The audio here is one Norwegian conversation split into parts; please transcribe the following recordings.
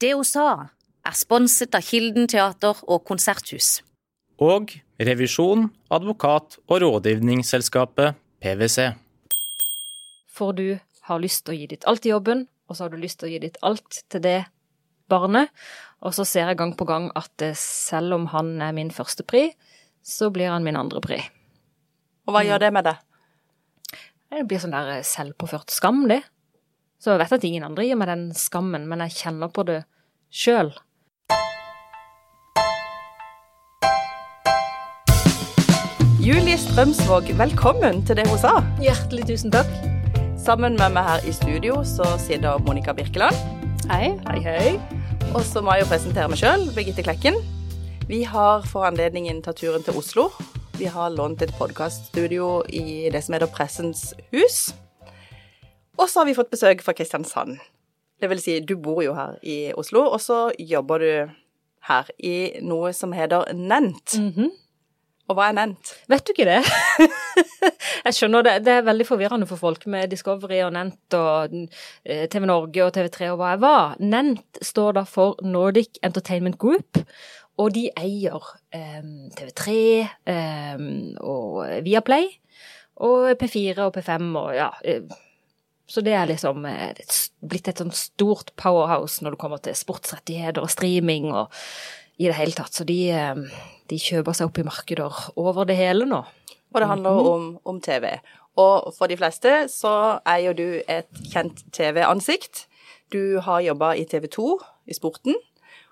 Det hun sa, er sponset av Kilden teater og konserthus. Og revisjon, advokat og rådgivningsselskapet PwC. For du har lyst til å gi ditt alt i jobben, og så har du lyst til å gi ditt alt til det barnet. Og så ser jeg gang på gang at selv om han er min første pri, så blir han min andre pri. Og hva gjør det med det? Det blir sånn der selvpåført skam, det. Så jeg vet at ingen andre gir meg den skammen, men jeg kjenner på det sjøl. Julie Strømsvåg, velkommen til det hun sa. Hjertelig tusen takk. Sammen med meg her i studio så sitter Monica Birkeland. Hei. Hei, hei. Og så må jeg jo presentere meg sjøl, Birgitte Klekken. Vi har for anledningen tatt turen til Oslo. Vi har lånt et podkaststudio i det som heter Pressens hus. Og så har vi fått besøk fra Kristiansand. Det vil si, du bor jo her i Oslo, og så jobber du her i noe som heter Nent. Mm -hmm. Og hva er Nent? Vet du ikke det? jeg skjønner det. Det er veldig forvirrende for folk med Discovery og Nent og eh, TV Norge og TV3 og hva jeg var. Nent står da for Nordic Entertainment Group. Og de eier eh, TV3 eh, og Viaplay og P4 og P5 og ja eh, så det er liksom eh, blitt et sånn stort powerhouse når det kommer til sportsrettigheter og streaming og i det hele tatt. Så de, eh, de kjøper seg opp i markeder over det hele nå. Og det handler -hmm. om, om, TV. Og for de fleste så er jo du et kjent TV-ansikt. Du har jobba i TV 2, i sporten.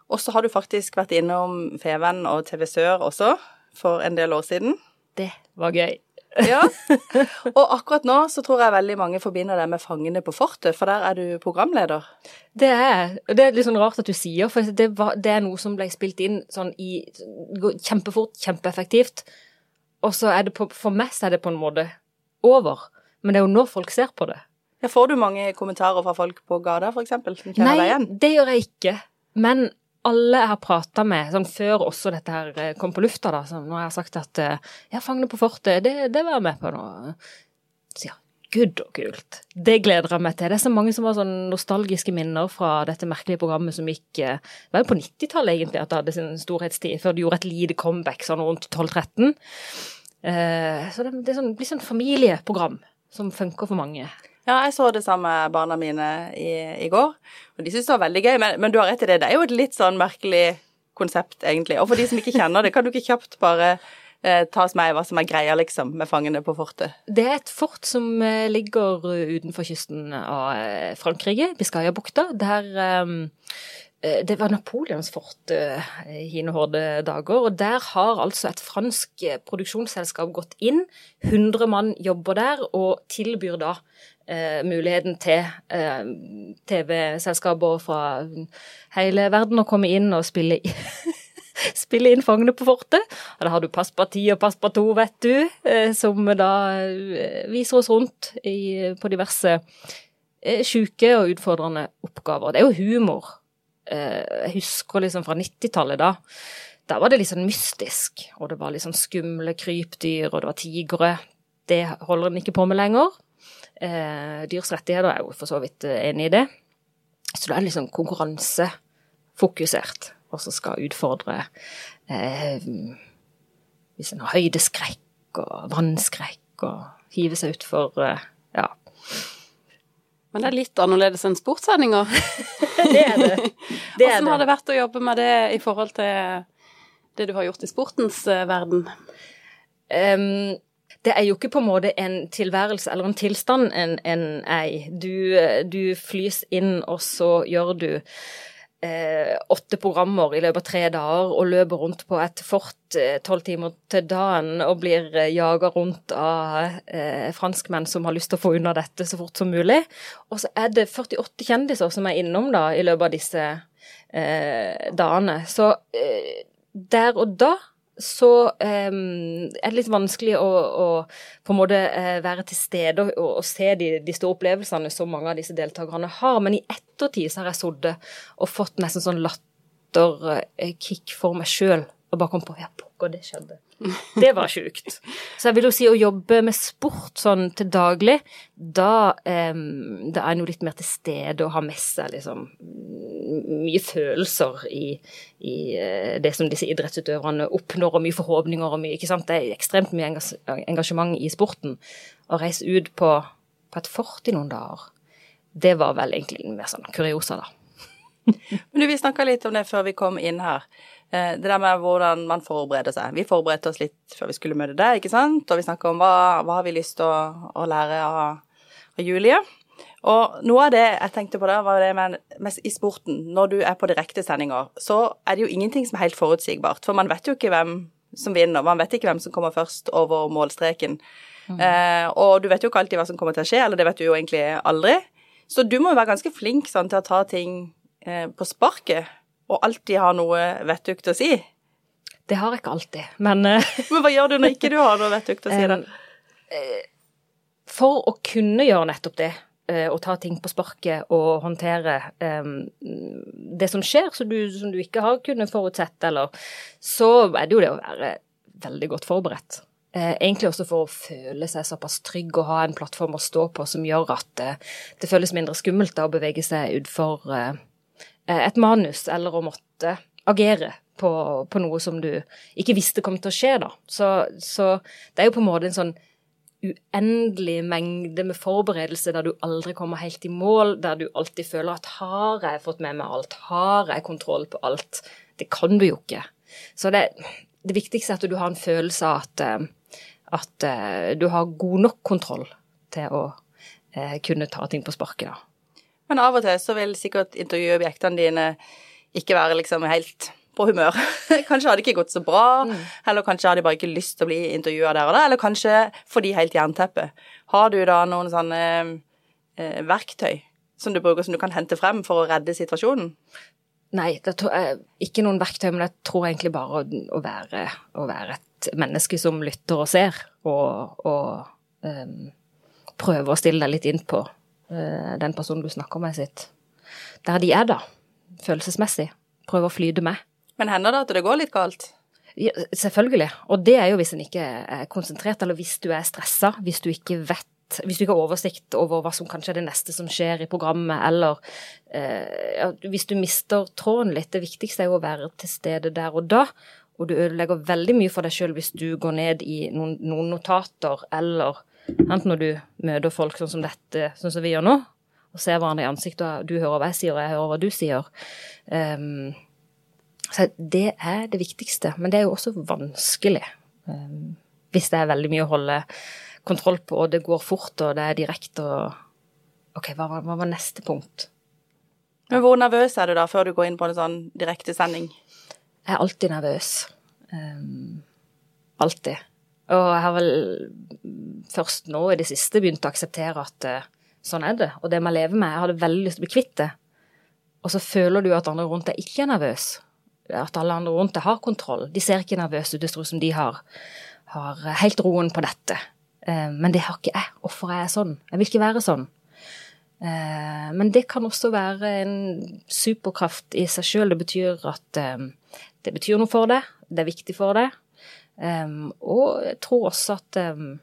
Og så har du faktisk vært innom Feven og TV Sør også, for en del år siden. Det var gøy. Ja. Og akkurat nå så tror jeg veldig mange forbinder deg med Fangene på fortet, for der er du programleder. Det er det er litt sånn rart at du sier, for det, var, det er noe som ble spilt inn sånn i kjempefort, kjempeeffektivt. Og så er det på, for meg så er det på en måte over. Men det er jo nå folk ser på det. Ja, får du mange kommentarer fra folk på gata, f.eks., som kjenner Nei, deg igjen? Nei, det gjør jeg ikke. Men alle jeg har prata med, sånn før også dette her eh, kom på lufta, da, så nå har jeg sagt at eh, ja, Fangene på fortet, det, det var jeg med på nå. Så ja, gud og kult. Det gleder jeg meg til. Det er så mange som har sånn nostalgiske minner fra dette merkelige programmet som gikk eh, Det var jo på 90-tallet egentlig at det hadde sin storhetstid, før det gjorde et lite comeback sånn rundt 12-13. Så det, det, sånn, blir sånn familieprogram som funker for mange. Ja, jeg så det samme barna mine i, i går, og de syntes det var veldig gøy. Men, men, du har rett i det, det er jo et litt sånn merkelig konsept, egentlig. Og for de som ikke kjenner det, kan du ikke kjapt bare eh, ta oss med i hva som er greia, liksom, med fangene på fortet? Det er et fort som eh, ligger utenfor kysten av eh, Frankrike, Biscayabukta, der um det var Napoleons fort i hine hårde dager, og der har altså et fransk produksjonsselskap gått inn. 100 mann jobber der og tilbyr da eh, muligheten til eh, TV-selskaper fra hele verden å komme inn og spille, spille inn Fangene på fortet. Og da har du Passparti og Passpartout, vet du, eh, som da eh, viser oss rundt i, på diverse eh, sjuke og utfordrende oppgaver. Det er jo humor. Eh, jeg husker liksom fra 90-tallet da. Da var det litt sånn mystisk, og det var litt sånn skumle krypdyr, og det var tigre. Det holder en ikke på med lenger. Eh, dyrs rettigheter er jo for så vidt eh, enig i det. Så det er sånn konkurransefokusert, og som skal utfordre eh, hvis en har høydeskrekk og vannskrekk og hive seg utfor eh, ja. Men det er litt annerledes enn sportssendinger. det er det. det er Hvordan har det vært å jobbe med det i forhold til det du har gjort i sportens uh, verden? Um, det er jo ikke på en måte en tilværelse eller en tilstand en, en ei. Du, du flys inn, og så gjør du eh, åtte programmer i løpet av tre dager og løper rundt på et fort eh, tolv timer til dagen og blir eh, jaga rundt av eh, franskmenn som har lyst til å få unna dette så fort som mulig. Og så er det 48 kjendiser som er innom da i løpet av disse eh, dagene. Så eh, der og da så um, er det litt vanskelig å, å på en måte uh, være til stede og, og se de, de, store opplevelsene som mange av disse deltakerne har. Men i ettertid så har jeg sittet og fått nesten sånn latterkick for meg sjøl Og bare kom på ja, pokker, det skjedde. Det var sjukt. Så jeg vil jo si å jobbe med sport sånn til daglig, da, um, da er en jo litt mer til stede og har med seg liksom mye følelser i, i uh, det som disse idrettsutøverne oppnår, og mye forhåpninger og mye Ikke sant. Det er ekstremt mye engasjement i sporten. Å reise ut på, på et fort i noen dager, det var vel egentlig mer sånn kuriosa, da. Men du, vi snakka litt om det før vi kom inn her. Eh, det der med hvordan man forbereder seg. Vi forberedte oss litt før vi skulle møte deg, ikke sant? Og vi snakka om hva, hva har vi lyst til å, å lære av, av, Julie. Og noe av det jeg tenkte på da, var det med, med i sporten. Når du er på direktesendinger, så er det jo ingenting som er helt forutsigbart. For man vet jo ikke hvem som vinner. Man vet ikke hvem som kommer først over målstreken. Mm. Eh, og du vet jo ikke alltid hva som kommer til å skje, eller det vet du jo egentlig aldri. Så du må jo være ganske flink sånn, til å ta ting eh, på sparket og alltid har noe vettugt å si? Det har jeg ikke alltid, men uh, Men hva gjør du når ikke du har noe vettugt å si, da? Uh, for å kunne gjøre nettopp det, uh, å ta ting på sparket og håndtere um, det som skjer, som du, som du, ikke har kunnet forutsett, eller Så er det jo det å være veldig godt forberedt. egentlig også for å føle seg såpass trygg og ha en plattform å stå på som gjør at det føles mindre skummelt da å bevege seg utfor Eh, et manus, eller å måtte agere på, på, noe som du ikke visste kom til å skje, da. Så, så, det er jo på en måte en sånn uendelig mengde med forberedelse der du aldri kommer helt i mål, der du alltid føler at har jeg fått med meg alt, har jeg kontroll på alt? Det kan du jo ikke. Så det, det viktigste er at du har en følelse av at, eh, at eh, du har god nok kontroll til å kunne ta ting på sparket, da. Men av og til så vil sikkert intervjuobjektene dine ikke være liksom helt på humør. kanskje har det ikke gått så bra, mm. eller kanskje har de bare ikke lyst til å bli intervjua der og da, eller kanskje får de helt jernteppe. Har du da noen sånne eh, verktøy som du bruker som du kan hente frem for å redde situasjonen? Nei, det er ikke noen verktøy, men jeg tror egentlig bare å, å, være, å være, et menneske som lytter og ser, og, og um, prøver å stille deg litt inn på den personen du snakker med sitt. Der de er, da. Følelsesmessig. Prøve å flyte med. Men hender det at det går litt galt? Ja, selvfølgelig. Og det er jo hvis en ikke er konsentrert, eller hvis du er stressa, hvis du ikke vet hvis du ikke har oversikt over hva som kanskje er det neste som skjer i programmet, eller eh, hvis du mister tråden litt. Det viktigste er jo å være til stede der og da. Og du ødelegger veldig mye for deg sjøl hvis du går ned i noen, noen notater eller Enten når du møter folk sånn som dette, sånn som vi gjør nå, og ser hverandre i ansiktet, og du hører hva jeg sier, og jeg hører hva du sier. Um, så det er det viktigste. Men det er jo også vanskelig. Um, hvis det er veldig mye å holde kontroll på, og det går fort, og det er direkte og OK, hva, hva var neste punkt? Men hvor nervøs er du da, før du går inn på en sånn direktesending? Jeg er alltid nervøs. Um, alltid. Og jeg har vel først nå i det siste begynt å akseptere at uh, sånn er det, og det må jeg leve med. Jeg hadde veldig lyst til å bli kvitt det. Og så føler du at andre rundt deg ikke er nervøse. At alle andre rundt deg har kontroll. De ser ikke nervøse ut, det tror som de har, har helt roen på dette. Uh, men det har ikke jeg. Hvorfor er jeg sånn? Jeg vil ikke være sånn. Uh, men det kan også være en superkraft i seg sjøl. Det betyr at det betyr noe for deg, det er viktig for deg. Um, og jeg tror også at um,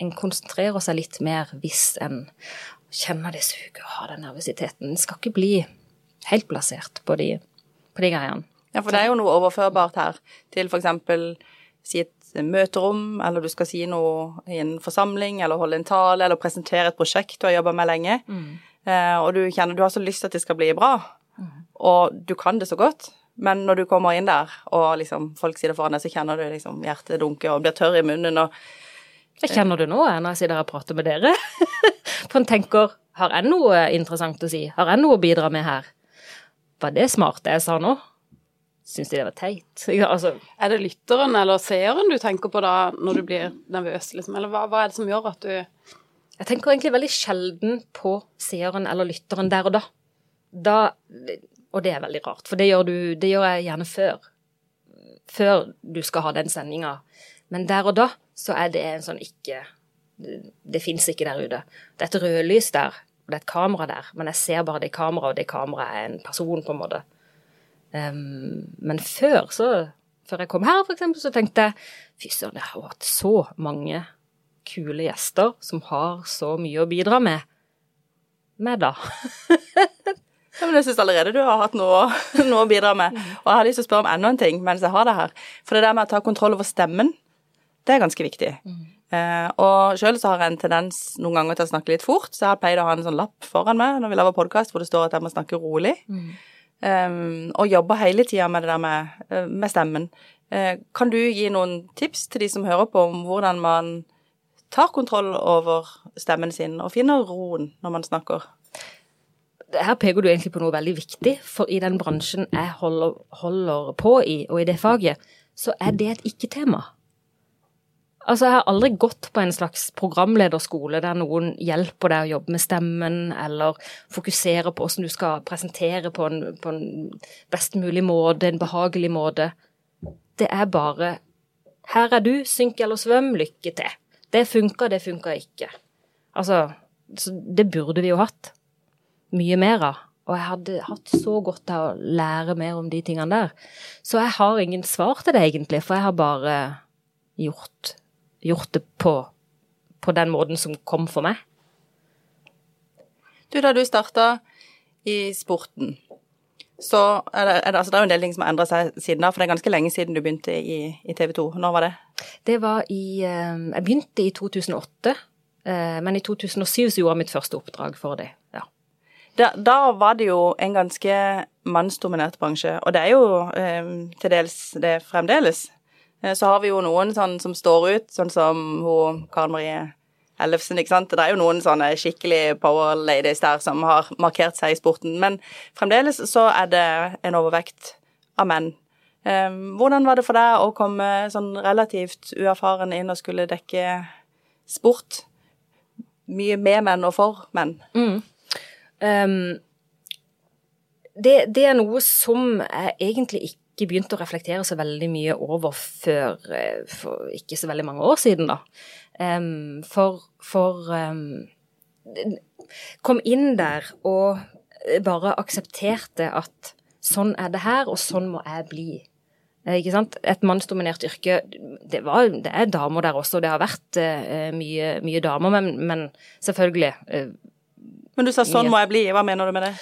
en konsentrerer seg litt mer hvis en kjenner det suget og har den nervøsiteten. En skal ikke bli helt plassert på de, på de greiene. Ja, for det er jo noe overførbart her til f.eks. si et møterom, eller du skal si noe i en forsamling, eller holde en tale, eller presentere et prosjekt du har jobba med lenge, mm. uh, og du kjenner du har så lyst til at det skal bli bra, mm. og du kan det så godt, men når du kommer inn der, og liksom folk sitter foran deg, så kjenner du liksom hjertet dunke og blir tørr i munnen og Jeg kjenner det nå når jeg sitter her og prater med dere. For en tenker har jeg noe interessant å si? Har jeg noe å bidra med her? Var det smart det jeg sa nå? Syns de det var teit? Altså, er det lytteren eller seeren du tenker på da når du blir nervøs, liksom? Eller hva, hva er det som gjør at du Jeg tenker egentlig veldig sjelden på seeren eller lytteren der og da. Da og det er veldig rart, for det gjør, du, det gjør jeg gjerne før. Før du skal ha den sendinga. Men der og da så er det en sånn ikke Det, det fins ikke der ute. Det er et rødlys der, og det er et kamera der, men jeg ser bare det kameraet, og det kameraet er en person, på en måte. Um, men før så før jeg kom her, for eksempel, så tenkte jeg fy søren, jeg har hatt så mange kule gjester som har så mye å bidra med. Med, da. Ja, men jeg syns allerede du har hatt noe, noe å bidra med. Og jeg har lyst til å spørre om enda en ting mens jeg har det her. For det der med å ta kontroll over stemmen, det er ganske viktig. Eh, og sjøl så har jeg en tendens noen ganger til å snakke litt fort, så jeg har pleid å ha en sånn lapp foran meg når vi lager podkast hvor det står at jeg må snakke rolig. Um, og jobber hele tida med det der med, eh, med stemmen. Uh, kan du gi noen tips til de som hører på, om hvordan man tar kontroll over stemmen sin og finner roen når man snakker? Her peker du egentlig på noe veldig viktig, for i den bransjen jeg holder, holder på i, og i det faget, så er det et ikke-tema. Altså, jeg har aldri gått på en slags programlederskole der noen hjelper deg å jobbe med stemmen, eller fokuserer på hvordan du skal presentere på en, på en best mulig måte, en behagelig måte. Det er bare Her er du, synk eller svøm, lykke til. Det funka, det funka ikke. Altså, det burde vi jo hatt mye mer av. Og jeg hadde hatt så godt av å lære mer om de tingene der. Så jeg har ingen svar til det, egentlig, for jeg har bare gjort, gjort det på, på den måten som kom for meg. Du, da du starta i sporten, så er det, er det, altså det er jo en del ting som har endra seg siden da, for det er ganske lenge siden du begynte i, i TV 2. Når var det? Det var i Jeg begynte i 2008, men i 2007 så gjorde jeg mitt første oppdrag for det. Da, da, var det jo en ganske mannsdominert bransje, og det er jo eh, til dels det fremdeles. Eh, så har vi jo noen sånn som står ut, sånn som hun Karen Marie Ellefsen, ikke sant. Det er jo noen sånne skikkelig power ladies der som har markert seg i sporten, men fremdeles så er det en overvekt av menn. Eh, hvordan var det for deg å komme sånn relativt uerfaren inn og skulle dekke sport? Mye med menn og for menn. Mm. Um, det, det, er noe som jeg egentlig ikke begynte å reflektere så veldig mye over før for ikke så veldig mange år siden, da. Um, for, for um, Kom inn der og bare aksepterte at sånn er det her, og sånn må jeg bli. Ikke sant? Et mannsdominert yrke. Det, var, det, er damer der også, det har vært uh, mye, mye, damer, men, men selvfølgelig uh, men du sa 'sånn må jeg bli', hva mener du med det?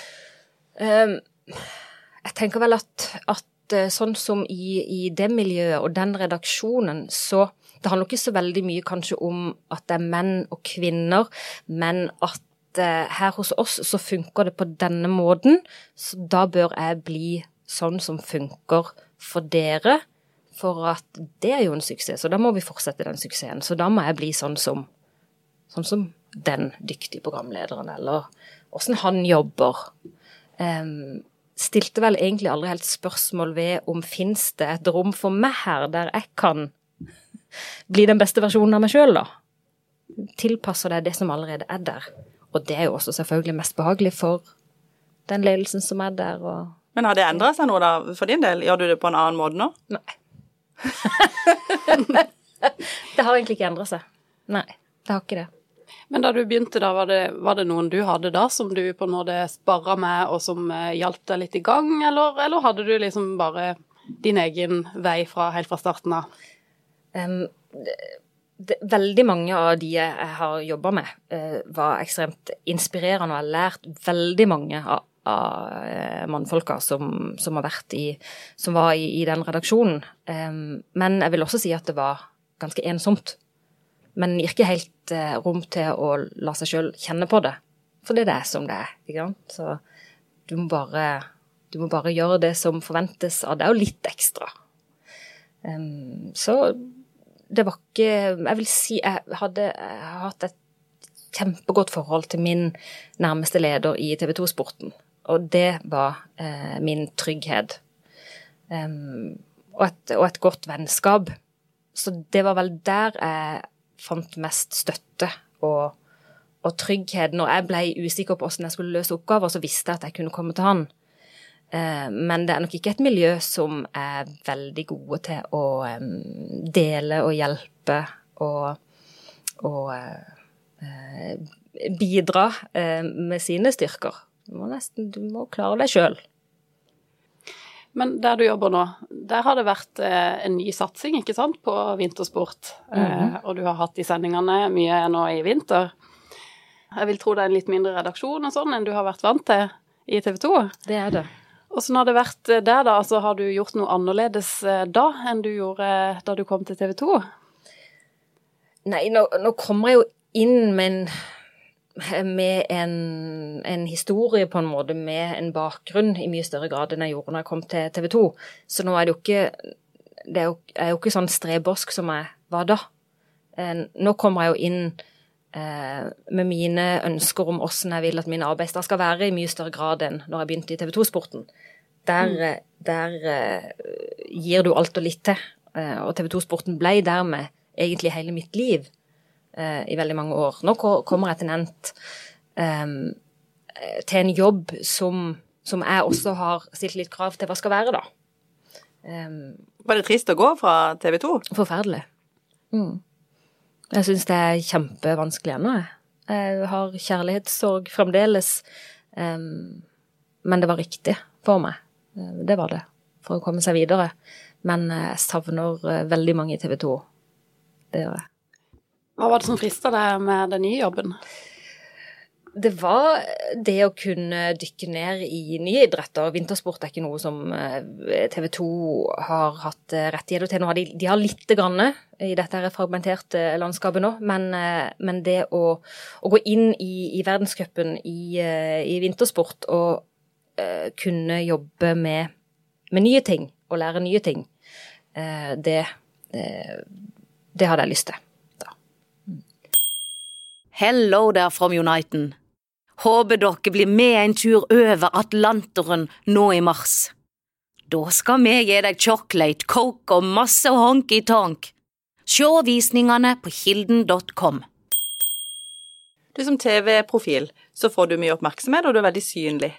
Um, jeg tenker vel at, at sånn som i, i, det miljøet og den redaksjonen, så Det handler ikke så veldig mye kanskje om at det er menn og kvinner, men at uh, her hos oss så funker det på denne måten, så da bør jeg bli sånn som funker for dere. For at det er jo en suksess, så da må vi fortsette den suksessen. Så da må jeg bli sånn som, sånn som den dyktige programlederen, eller åssen han jobber. Um, stilte vel egentlig aldri helt spørsmål ved om fins det et rom for meg her, der jeg kan bli den beste versjonen av meg sjøl, da. Tilpasser deg det som allerede er der. Og det er jo også selvfølgelig mest behagelig for den ledelsen som er der. Og Men har det endra seg noe da, for din del? Gjør du det på en annen måte nå? Nei. det har egentlig ikke endra seg. Nei, det har ikke det. Men da du begynte, da, var det, var det, noen du hadde da som du på en måte sparra med, og som eh, hjalp deg litt i gang, eller, eller, hadde du liksom bare din egen vei fra, helt fra starten av? Um, det, det, veldig mange av de jeg har jobba med, uh, var ekstremt inspirerende, og har lært veldig mange av, av uh, mannfolka som, som, har vært i, som var i, i den redaksjonen. Um, men jeg vil også si at det var ganske ensomt men gir ikke helt eh, rom til å la seg sjøl kjenne på det. For det er det som det er. ikke sant? Så du må bare, du må bare gjøre det som forventes av deg, og litt ekstra. Um, så det var ikke Jeg vil si jeg hadde jeg har hatt et kjempegodt forhold til min nærmeste leder i TV 2-sporten. Og det var eh, min trygghet. Um, og, et, og, et, godt vennskap. Så det var vel der jeg fant mest støtte og, og trygghet. Når jeg ble usikker på hvordan jeg skulle løse oppgaver, så visste jeg at jeg kunne komme til han. Eh, men det er nok ikke et miljø som er veldig gode til å dele og hjelpe og, og eh, bidra eh, med sine styrker. Du må nesten du må klare deg sjøl. Men der du jobber nå, der har det vært eh, en ny satsing, ikke sant, på vintersport. eh, og du har hatt de sendingene mye nå i vinter. Jeg vil tro det er en litt mindre redaksjon og sånn enn du har vært vant til i TV 2. Det er det. Åssen har det vært eh, der, da? Altså, har du gjort noe annerledes da enn du gjorde da du kom til TV 2? Nei, nå, nå kommer jeg jo inn med en, med en, en historie, på en måte, med en bakgrunn i mye større grad enn jeg gjorde når jeg kom til TV 2. Så nå er det jo ikke det er jo, jeg er jo ikke sånn streborsk som jeg var da. Eh, Nå kommer jeg jo inn eh, med mine ønsker om hvordan jeg vil at min arbeidsdag skal være, i mye større grad enn når jeg begynte i TV 2-sporten. Der, mm. der eh, gir du alt og litt til. Eh, og TV 2-sporten ble dermed egentlig hele mitt liv i veldig mange år. Nå kommer jeg til Nent eh, til en jobb som, som jeg også har stilt litt krav til hva skal være, da. Eh, Var det trist å gå fra TV 2? Forferdelig. Mm. Jeg syns det er kjempevanskelig ennå, jeg. Jeg har kjærlighetssorg fremdeles. Um, men det var riktig for meg. Eh, Det var det. For å komme seg videre. Men eh, jeg savner eh, veldig mange i TV 2. Det gjør jeg. Hva var det som frista deg med den nye jobben? Det var det å kunne dykke ned i nye idretter. Vintersport er ikke noe som TV 2 har hatt eh, rettigheter til. Nå har de, de har lite grann i dette her fragmenterte landskapet nå, men, eh, men det å, å gå inn i, i verdenscupen i, eh, i vintersport og uh, kunne jobbe med, med nye ting og lære nye ting, uh, det, uh, det hadde jeg lyst til. Hello there from Uniten. Håper dere blir med en tur over Atlanteren nå i mars. Da skal vi gi deg chocolate, coke og masse honky-tonk. Se visningene på kilden.com. Du Som TV-profil så får du mye oppmerksomhet, og du er veldig synlig.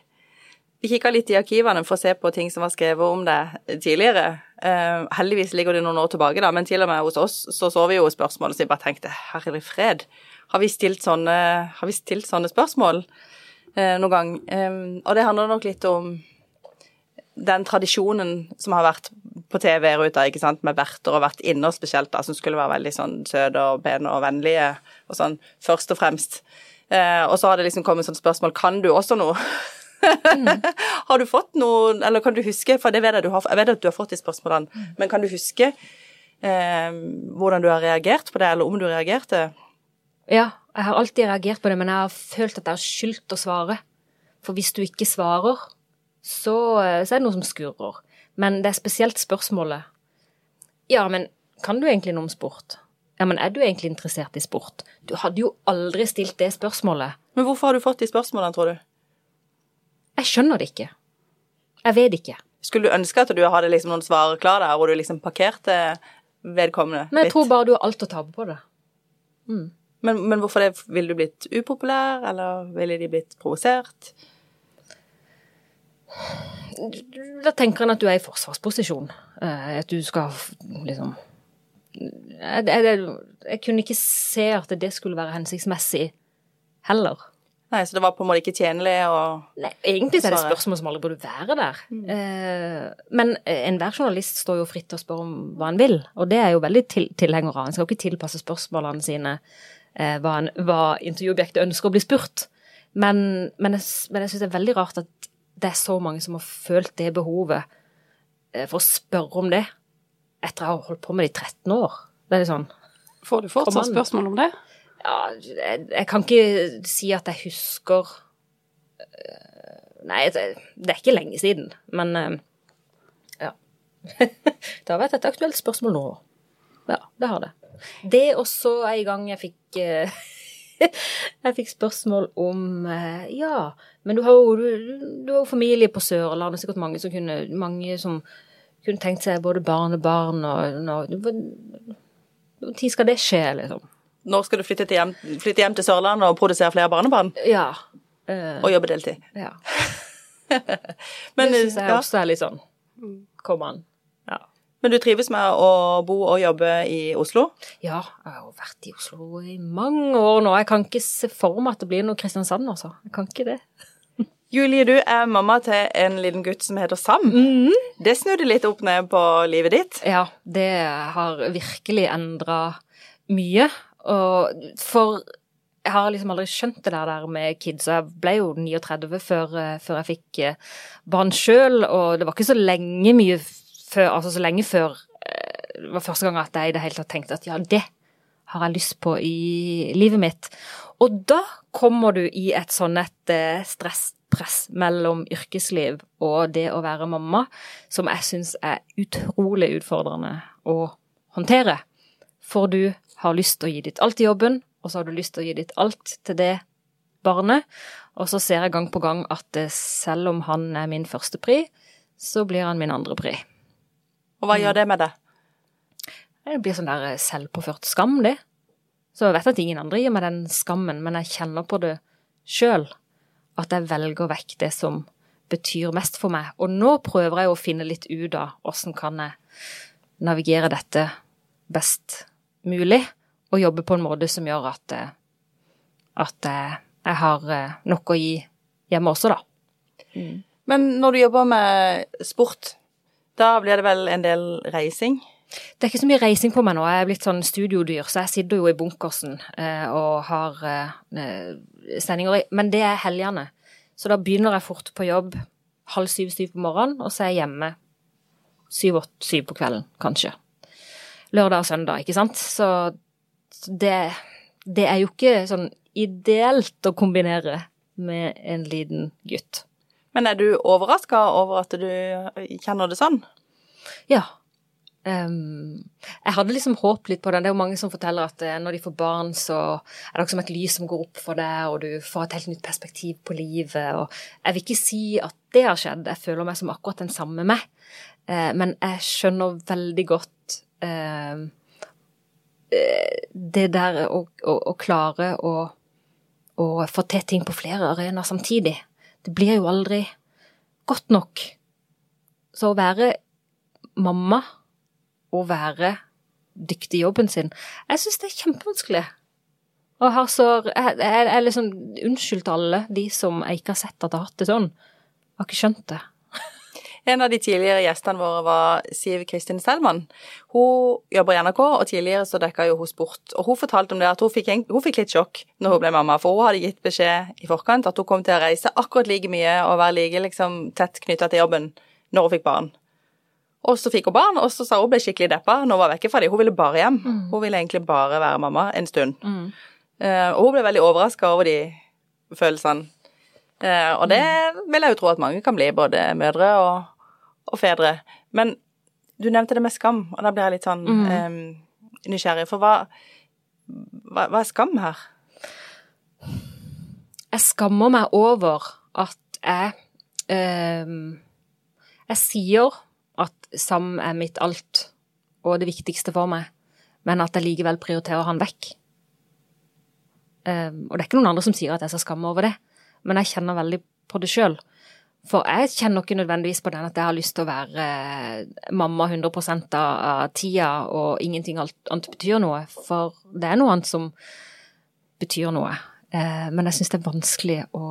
Vi kikka litt i arkivene for å se på ting som var skrevet om deg tidligere. Uh, heldigvis ligger det noen år tilbake, da, men til og med hos oss så så vi jo spørsmålet, så jeg bare tenkte herre fred, har vi stilt sånne, har vi stilt sånne spørsmål eh, noen gang? Eh, og det handler nok litt om den tradisjonen som har vært på TV-ruta, ikke sant, med verter og vertinner spesielt, da, som skulle være veldig sånn søte og pene og vennlige og sånn, først og fremst. Eh, og så har det liksom kommet sånn spørsmål, kan du også noe? har du fått noe, eller kan du huske, for det vet jeg, du har, jeg vet at du har fått de spørsmålene, men kan du huske eh, hvordan du har reagert på det, eller om du reagerte? Ja, jeg har alltid reagert på det, men jeg har følt at jeg har skyldt å svare. For hvis du ikke svarer, så, eh, så er det noe som skurrer. Men det er spesielt spørsmålet Ja, men kan du egentlig noe om sport? Ja, men er du egentlig interessert i sport? Du hadde jo aldri stilt det spørsmålet. Men hvorfor har du fått de spørsmålene, tror du? Jeg skjønner det ikke. Jeg vet ikke. Skulle du ønske at du hadde liksom noen svar klar der, hvor du liksom parkerte vedkommende Men jeg litt? tror bare du har alt å tape på det. Men, men hvorfor det? Ville du blitt upopulær, eller ville de blitt provosert? Da tenker en at du er i forsvarsposisjon. Eh, At du skal liksom jeg, jeg, jeg kunne ikke se at det skulle være hensiktsmessig heller. Nei, så det var på en måte ikke tjenlig å Nei, egentlig så er det spørsmål som aldri burde være der. Eh, men eh, enhver journalist står jo fritt til å spørre om hva han vil, og det er jo veldig til, tilhenger av. En skal jo ikke tilpasse spørsmålene sine hva, en, hva intervjuobjektet ønsker å bli spurt. Men, men jeg, men jeg syns det er veldig rart at det er så mange som har følt det behovet eh, for å spørre om det etter å ha holdt på med det i 13 år. Det er litt sånn Får du fortsatt spørsmål om det? ja, jeg, jeg kan ikke si at jeg husker øh, Nei, det, er ikke lenge siden, men ja. det har vært et aktuelt spørsmål nå. Ja, det har det. Det også en gang jeg fikk øh, Jeg fikk spørsmål om øh, Ja, men du har jo, du, du har jo familie på Sørlandet, sikkert mange som kunne Mange som kunne tenkt seg både barnebarn og Når Når skal det skje, liksom? Når skal du flytte, hjem, flytte hjem til Sørlandet og produsere flere barnebarn? Ja. eh, Og jobbe deltid? ja. Men, det syns jeg ja, også er litt sånn Kom an. Men du trives med å bo og jobbe i Oslo? Ja, jeg har vært i Oslo i mange år nå. Jeg kan ikke se for meg at det blir noe Kristiansand, altså. Jeg kan ikke det. Julie, du er mamma til en liten gutt som heter Sam. Det snudde litt opp ned på livet ditt. Ja, det har virkelig endra mye. Og for jeg har liksom aldri skjønt det der, der med kids. Jeg ble jo 39 før, eh, før jeg fikk eh, barn sjøl, og det var ikke så lenge mye før, altså så lenge før eh, det var første gang at jeg i det hele tatt tenkte at ja, det har jeg lyst på i livet mitt. Og da kommer du i et sånn et stresspress mellom yrkesliv og det å være mamma, som jeg syns er utrolig utfordrende å håndtere. For du har lyst til å gi ditt alt i jobben, og så har du lyst til å gi ditt alt til det barnet. Og så ser jeg gang på gang at selv om han er min første pri, så blir han min andre pri. Og hva gjør det med det? Det blir sånn der selvpåført skam, det. Så jeg vet at ingen andre gir meg den skammen, men jeg kjenner på det sjøl. At jeg velger vekk det som betyr mest for meg. Og nå prøver jeg å finne litt ut av åssen kan jeg navigere dette best mulig, og jobbe på en måte som gjør at, at jeg har nok å gi hjemme også, da. Mm. Men når du jobber med sport, da blir det vel en del reising? Det er ikke så mye reising på meg nå. Jeg er blitt sånn studiodyr, så jeg sitter jo i bunkersen eh, og har eh, sendinger Men det er helgene. Så da begynner jeg fort på jobb halv syv-syv på morgenen, og så er jeg hjemme syv-åtte-syv på kvelden, kanskje. Lørdag og søndag, ikke sant. Så det, det er jo ikke sånn ideelt å kombinere med en liten gutt. Men er du overraska over at du kjenner det sånn? Ja, Um, jeg hadde liksom håpet litt på det. Det er jo mange som forteller at uh, når de får barn, så er det som et lys som går opp for deg, og du får et helt nytt perspektiv på livet. Og jeg vil ikke si at det har skjedd, jeg føler meg som akkurat den samme meg. Uh, men jeg skjønner veldig godt uh, det der å, å, å klare å, å, få til ting på flere arenaer samtidig. Det blir jo aldri godt nok. Så å være mamma å være dyktig i jobben sin. Jeg syns det er kjempevanskelig. Og har så jeg, jeg liksom Unnskyld til alle de som jeg ikke har sett at jeg har hatt det sånn. Jeg har ikke skjønt det. En av de tidligere gjestene våre var Siv Kristin Selman. Hun jobber i NRK, og tidligere så dekka jo hun sport. Og hun fortalte om det at hun fikk, hun fikk, litt sjokk når hun ble mamma, for hun hadde gitt beskjed i forkant at hun kom til å reise akkurat like mye og være like liksom, tett knytta til jobben når hun fikk barn. Og så fikk hun barn, og så sa hun ble skikkelig deppa når hun var vekke fra dem. Hun ville bare hjem. Mm. Hun ville egentlig bare være mamma en stund. Mm. Uh, og hun ble veldig overraska over de følelsene. Uh, og det vil jeg jo tro at mange kan bli, både mødre og, og, fedre. Men du nevnte det med skam, og da blir jeg litt sånn mm. um, nysgjerrig. For hva, hva, hva er skam her? Jeg skammer meg over at jeg um, Jeg sier Sam er mitt alt og det viktigste for meg, men at jeg likevel prioriterer han vekk. Um, og det er ikke noen andre som sier at jeg skal skamme over det, men jeg kjenner veldig på det sjøl. For jeg kjenner ikke nødvendigvis på den at jeg har lyst til å være uh, mamma 100 av tida, og ingenting annet betyr noe. For det er noe annet som betyr noe. Uh, men jeg syns det er vanskelig å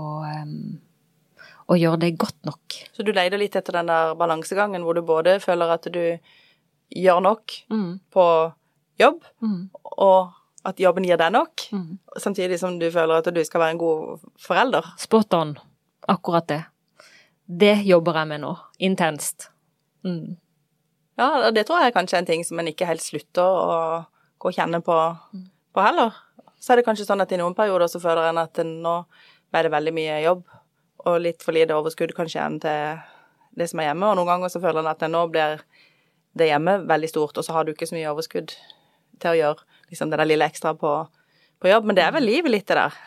å, gjøre det godt nok. Så du leter litt etter den der balansegangen hvor du både føler at du gjør nok mm. på jobb, mm. og at jobben gir deg nok, mm. samtidig som du føler at du skal være en god forelder? Spot on. Akkurat det. Det jobber jeg med nå. Intenst. Mm. Ja, det tror jeg er kanskje en ting som en ikke helt slutter å gå og kjenne på, på heller. Så er det kanskje sånn at i noen perioder så føler en at nå ble det veldig mye jobb, og litt for lite overskudd kanskje igjen til det som er hjemme. Og noen ganger så føler en at nå blir det hjemme veldig stort, og så har du ikke så mye overskudd til å gjøre liksom det der lille ekstra på, på jobb. Men det er vel livet litt, det der?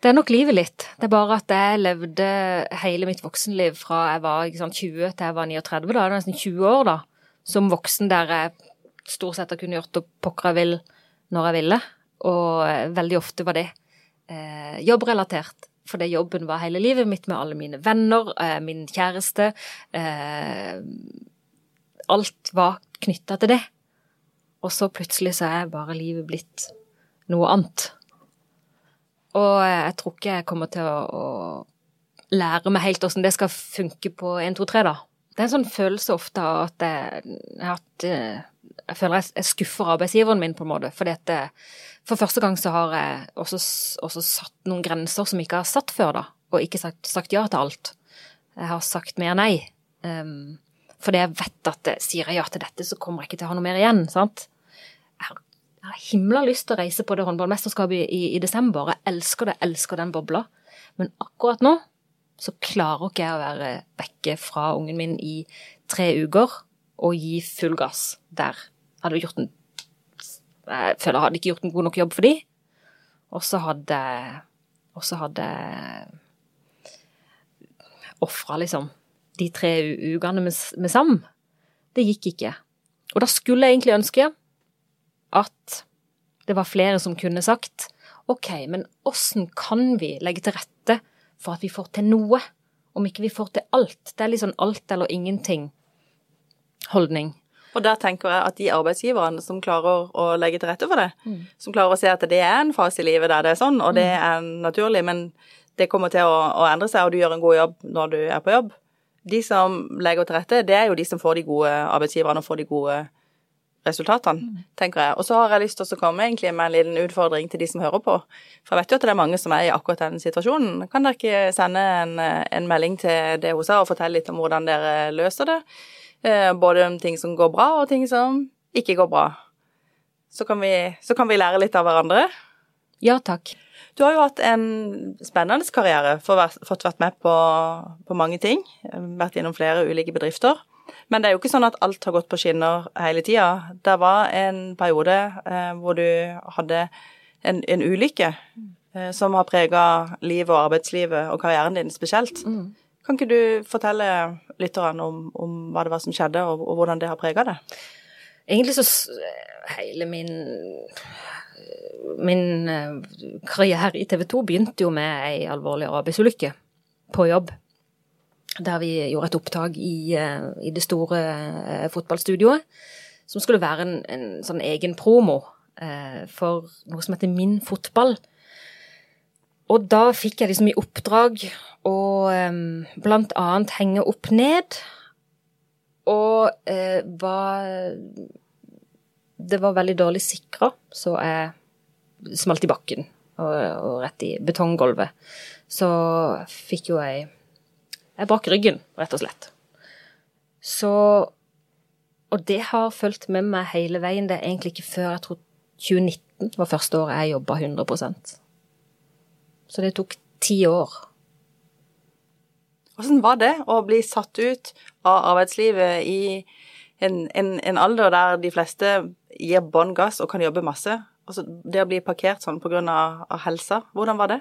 Det er nok livet litt. Det er bare at jeg levde hele mitt voksenliv fra jeg var sant, 20 til jeg var 39, da. Det er nesten 20 år, da. Som voksen der jeg stort sett har kunnet gjort det pokker jeg vil når jeg ville. Og veldig ofte var det eh, jobbrelatert fordi jobben var hele livet mitt med alle mine venner, eh, min kjæreste. Eh, alt var knytta til det. Og så plutselig så er bare livet blitt noe annet. Og jeg tror ikke jeg kommer til å, å lære meg helt åssen det skal funke på 1, 2, 3, da. Det er en sånn følelse ofte av at jeg, at eh, jeg føler jeg skuffer arbeidsgiveren min, på en måte. Fordi at det, for første gang så har jeg også, også, satt noen grenser som jeg ikke har satt før, da. Og ikke sagt, sagt ja til alt. Jeg har sagt mer nei. Um, fordi jeg vet at sier jeg ja til dette, så kommer jeg ikke til å ha noe mer igjen. sant? Jeg har, himla lyst til å reise på det håndballmesterskapet i, i, i, desember. Jeg elsker det, jeg elsker den bobla. Men akkurat nå så klarer ikke jeg å være vekke fra ungen min i tre uker og gi full gass der. Jeg hadde gjort en Jeg føler jeg hadde ikke gjort en god nok jobb for de. Og så hadde Og så hadde ofra liksom de tre ukene med, med Sam. Det gikk ikke. Og da skulle jeg egentlig ønske at det var flere som kunne sagt OK, men åssen kan vi legge til rette for at vi får til noe, om ikke vi får til alt? Det er litt sånn alt eller ingenting-holdning. Og der tenker jeg at de arbeidsgiverne som klarer å legge til rette for det, mm. som klarer å se at det er en fase i livet der det er sånn, og det mm. er naturlig, men det kommer til å, å endre seg, og du gjør en god jobb når du er på jobb. De som legger til rette, det er jo de som får de gode arbeidsgiverne og får de gode resultatene, mm. tenker jeg. Og så har jeg lyst til å komme egentlig med en liten utfordring til de som hører på. For jeg vet jo at det er mange som er i akkurat den situasjonen. Kan dere ikke sende en, en melding til det hos og fortelle litt om hvordan dere løser det? Eh, både om ting som går bra, og ting som ikke går bra. Så kan vi, så kan vi lære litt av hverandre. Ja, takk. Du har jo hatt en spennende karriere, fått vært med på, på mange ting. Vært gjennom flere ulike bedrifter. Men det er jo ikke sånn at alt har gått på skinner hele tida. Det var en periode eh, hvor du hadde en, en ulykke eh, som har prega livet og arbeidslivet og karrieren din spesielt. Mm. Kan ikke du fortelle lytterne om, om, hva det var som skjedde, og, og hvordan det har prega det? Egentlig så hele min min eh, karriere i TV 2 begynte jo med ei alvorlig arbeidsulykke på jobb. Der vi gjorde et opptak i, eh, i det store eh, fotballstudioet. Som skulle være en, en sånn egen promo for noe som heter Min fotball. Og da fikk jeg liksom i oppdrag å um, blant annet henge opp ned. Og eh, var Det var veldig dårlig sikra, så jeg smalt i bakken og, og rett i betonggulvet. Så fikk jo jeg Jeg brakk ryggen, rett og slett. Så Og det har fulgt med meg hele veien. Det er egentlig ikke før jeg tror 2019 var første året jeg jobba 100% Så det tok ti år. Hvordan var det å bli satt ut av arbeidslivet i en, en, en alder der de fleste gir bånn gass og kan jobbe masse, Altså, det å bli parkert sånn pga. Helsa, hvordan var det?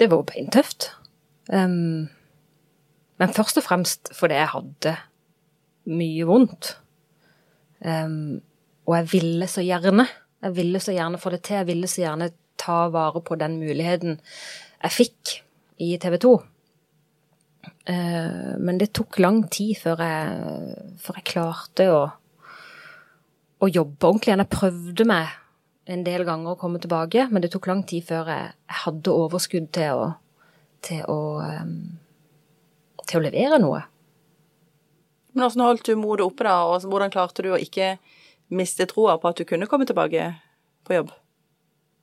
Det var beintøft. Um, men først og fremst fordi jeg hadde mye vondt. Um, og jeg ville så gjerne. Jeg ville så gjerne få det til. Jeg ville så gjerne ta vare på den muligheten jeg fikk i TV 2. Uh, men det tok lang tid før jeg, før jeg klarte å å jobbe ordentlig. Jeg prøvde meg en del ganger å komme tilbake, men det tok lang tid før jeg, hadde overskudd til å, til å, um, til å levere noe. Men hvordan holdt du motet oppe, da, og hvordan klarte du å ikke miste troa på at du kunne komme tilbake på jobb?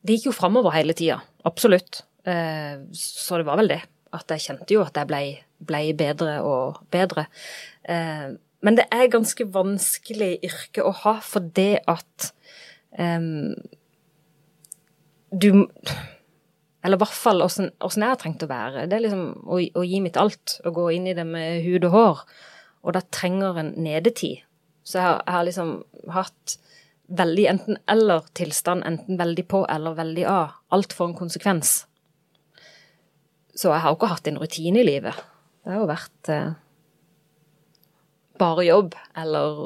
Det gikk jo framover hele tida, absolutt. Eh, så det var vel det. At jeg kjente jo at jeg blei ble bedre og bedre. Eh, men det er ganske vanskelig yrke å ha, for det at um, du Eller i hvert fall åssen jeg har trengt å være. Det er liksom å, å, gi mitt alt og gå inn i det med hud og hår. Og da trenger en nedetid. Så jeg har, jeg har liksom hatt veldig enten-eller-tilstand, enten veldig på eller veldig av. Alt får en konsekvens. Så jeg har jo ikke hatt en rutine i livet. Det har jo vært eh, bare jobb eller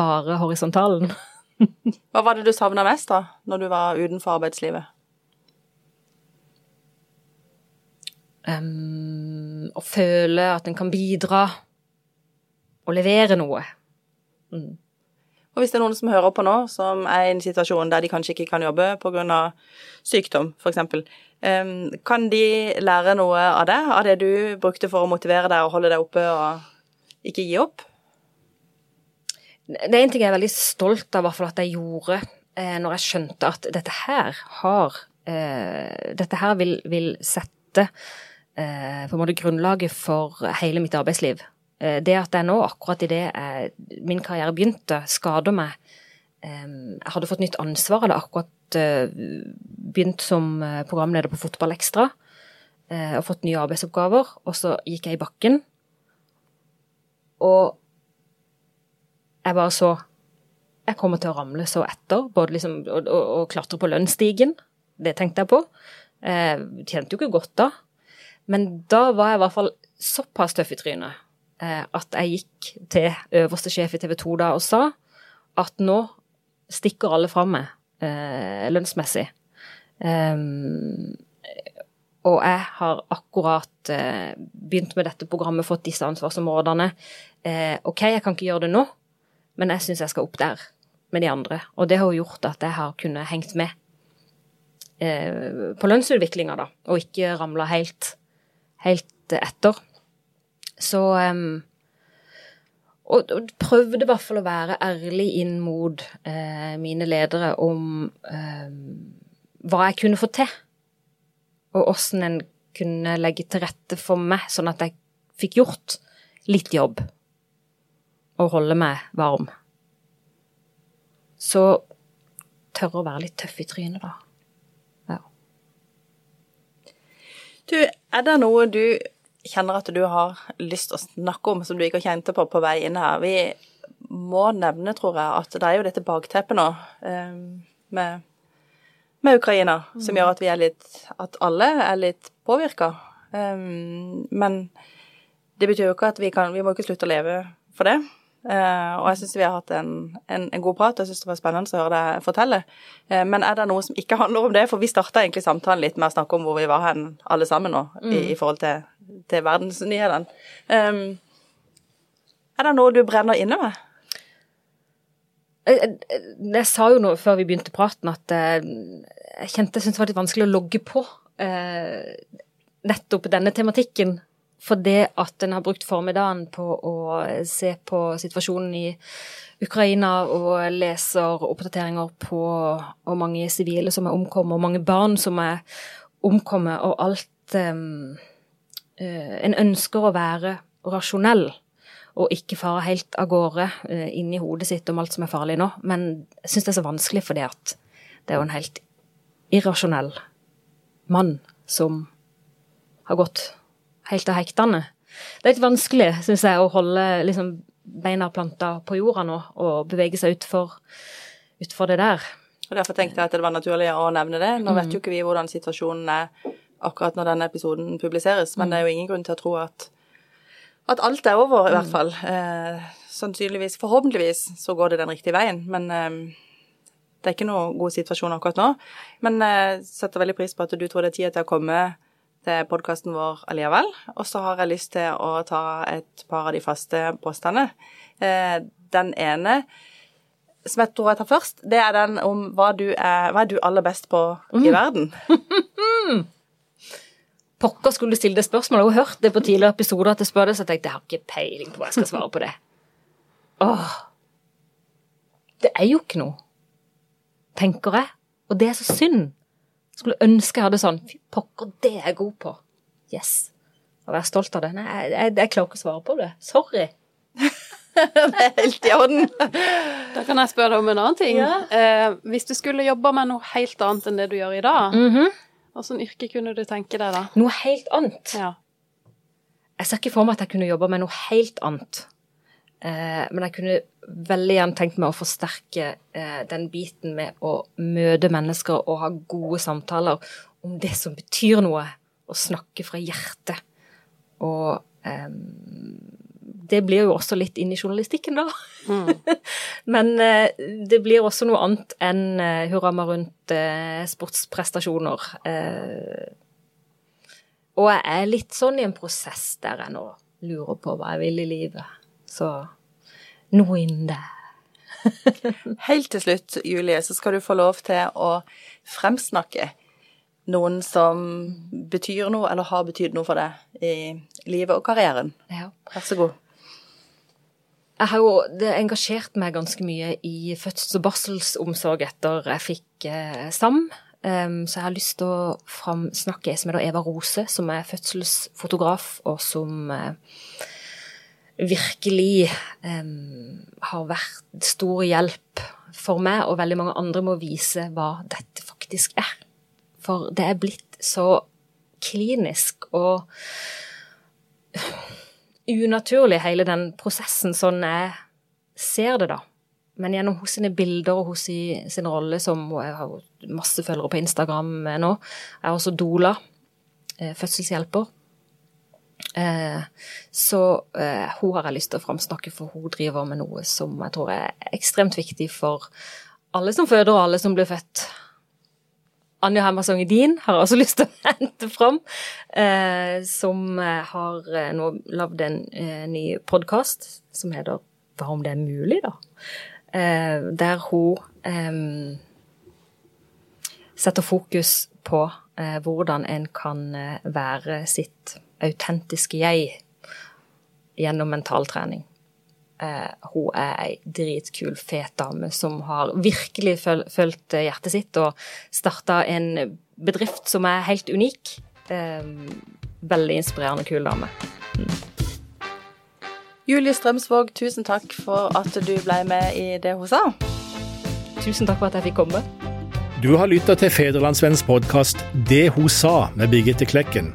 bare horisontalen. Hva var det du savna mest da, når du var utenfor arbeidslivet? Um, og føle at en kan bidra og levere noe. Mm. Og hvis det er noen som hører på nå, som er i en situasjon der de kanskje ikke kan jobbe pga. sykdom, f.eks., Um, kan de lære noe av det? Av det du brukte for å motivere deg og holde deg oppe og ikke gi opp? Det er en ting jeg er veldig stolt av at jeg gjorde eh, når jeg skjønte at dette her har eh, Dette her vil, vil sette på en måte grunnlaget for hele mitt arbeidsliv. Eh, det at jeg nå, akkurat idet min karriere begynte, skader meg eh, Jeg hadde fått nytt ansvar, hadde akkurat eh, begynt som programleder på Fotball Ekstra. og fått nye arbeidsoppgaver, og så gikk jeg i bakken. Og jeg bare så Jeg kommer til å ramle så etter, både liksom å, å, å klatre på lønnsstigen. Det tenkte jeg på. Jeg tjente jo ikke godt da. Men da var jeg i hvert fall såpass tøff i trynet eh, at jeg gikk til øverste sjef i TV 2 da og sa at nå stikker alle fra meg eh, lønnsmessig. Um, og jeg har akkurat eh, begynt med dette programmet, fått disse ansvarsområdene. Eh, OK, jeg kan ikke gjøre det nå, men jeg syns jeg skal opp der med de andre. Og det har jo gjort at jeg har kunnet hengt med eh, på lønnsutviklinga, da, og ikke ramla helt, helt etter. Så um, og, og, prøvde i hvert fall å være ærlig inn mot eh, mine ledere om eh, hva jeg kunne få til, og åssen en kunne legge til rette for meg, sånn at jeg fikk gjort litt jobb og holde meg varm. Så tørre å være litt tøff i trynet, da. Ja. Du, er det noe du kjenner at du har lyst til å snakke om som du ikke har kjent på på vei inn her? Vi må nevne, tror jeg, at det er jo dette bakteppet nå eh, med, med, Ukraina som gjør at vi er litt At alle er litt påvirka. Um, men det betyr jo ikke at vi kan Vi må ikke slutte å leve for det. Uh, og jeg syns vi har hatt en, en, en god prat. og Jeg syns det var spennende å høre deg fortelle. Uh, men er det noe som ikke handler om det? For vi starta egentlig samtalen litt med å snakke om hvor vi var hen alle sammen nå, mm. i, i, forhold til, til verdensnyhetene. Um, er det noe du brenner inne med? Jeg, jeg, jeg, sa jo nå før vi begynte praten at jeg kjente jeg syntes det var litt vanskelig å logge på nettopp denne tematikken for det at en har brukt formiddagen på å se på situasjonen i Ukraina og leser oppdateringer på hvor mange sivile som er omkommet, og mange barn som er omkommet, og alt um, uh, En ønsker å være rasjonell og ikke fare helt av gårde uh, i hodet sitt om alt som er farlig nå. Men jeg syns det er så vanskelig fordi at det er jo en helt irrasjonell mann som har gått helt av hektene. Det er litt vanskelig, syns jeg, å holde liksom, beina planta på jorda nå og bevege seg utfor, utfor det der. Og Derfor tenkte jeg at det var naturlig å nevne det. Nå vet jo ikke vi hvordan situasjonen er akkurat når denne episoden publiseres, men det er jo ingen grunn til å tro at, at alt er over, i hvert fall. Eh, sannsynligvis, forhåpentligvis, så går det den riktige veien. Men eh, det er ikke noen god situasjon akkurat nå. Men jeg eh, setter veldig pris på at du tror det er tid til å komme til podkasten vår allikevel. Og så har jeg lyst til å ta et par av de faste påstandene. Eh, den ene som jeg tror jeg tar først, det er den om hva du er, hva er du aller best på i mm. verden. Pokker skulle du stille det spørsmålet. Jeg har hørt det på tidligere episoder at jeg spør det, så jeg tenkte jeg har ikke peiling på hva jeg skal svare på det. Åh. Det er jo ikke noe, tenker jeg. Og det er så synd. Skulle ønske jeg hadde sånn Fy pokker, det er jeg god på. Yes. Å være stolt av det. Nei, jeg, jeg, jeg klarer ikke å svare på det. Sorry. det er helt i orden. Da kan jeg spørre deg om en annen ting. Ja. Eh, hvis du skulle jobba med noe helt annet enn det du gjør i dag, mm -hmm. hvilket yrke kunne du tenke deg da? Noe helt annet? Ja. Jeg ser ikke for meg at jeg kunne jobba med noe helt annet. Eh, men jeg kunne veldig gjerne tenkt meg å forsterke eh, den biten med å møte mennesker og ha gode samtaler om det som betyr noe, og snakke fra hjertet. Og um, det blir jo også litt inn i journalistikken, da. Mm. Men uh, det blir også noe annet enn uh, hurra meg rundt uh, sportsprestasjoner. Uh, og jeg er litt sånn i en prosess der jeg nå lurer på hva jeg vil i livet. Så noe innen det. Helt til slutt, Julie, så skal du få lov til å fremsnakke noen som betyr noe, eller har betydd noe for deg i livet og karrieren. Ja. Vær så god. Jeg har jo engasjert meg ganske mye i fødsels- og barselsomsorg etter jeg fikk eh, SAM. Um, så jeg har lyst til å framsnakke ei som heter Eva Rose, som er fødselsfotograf, og som uh, virkelig um, har vært stor hjelp for meg, og veldig mange andre må vise hva dette faktisk er. For det er blitt så klinisk og unaturlig, hele den prosessen, sånn jeg ser det, da. Men gjennom hos sine bilder og hos sin rolle som og Jeg har masse følgere på Instagram nå. Er også Dola, eh, fødselshjelper. Eh, så eh, hun har jeg lyst til å framsnakke, for hun driver med noe som jeg tror er ekstremt viktig for alle som føder, og alle som blir født. Anja Hemmersong Edin har jeg også lyst til å hente fram, eh, som har nå lagd en ny podkast som heter Hva om det er mulig, da? Der hun setter fokus på hvordan en kan være sitt autentiske jeg gjennom mentaltrening. hun er ei dritkul, fet dame som har virkelig følt hjertet sitt og starta en bedrift som er helt unik. veldig inspirerende, kul dame. Mm. Julie Strømsvåg, tusen takk for at du ble med i det hun sa. Tusen takk for at jeg fikk komme. Du har lytta til Federlandsvennens podkast Det hun sa med Birgitte Klekken.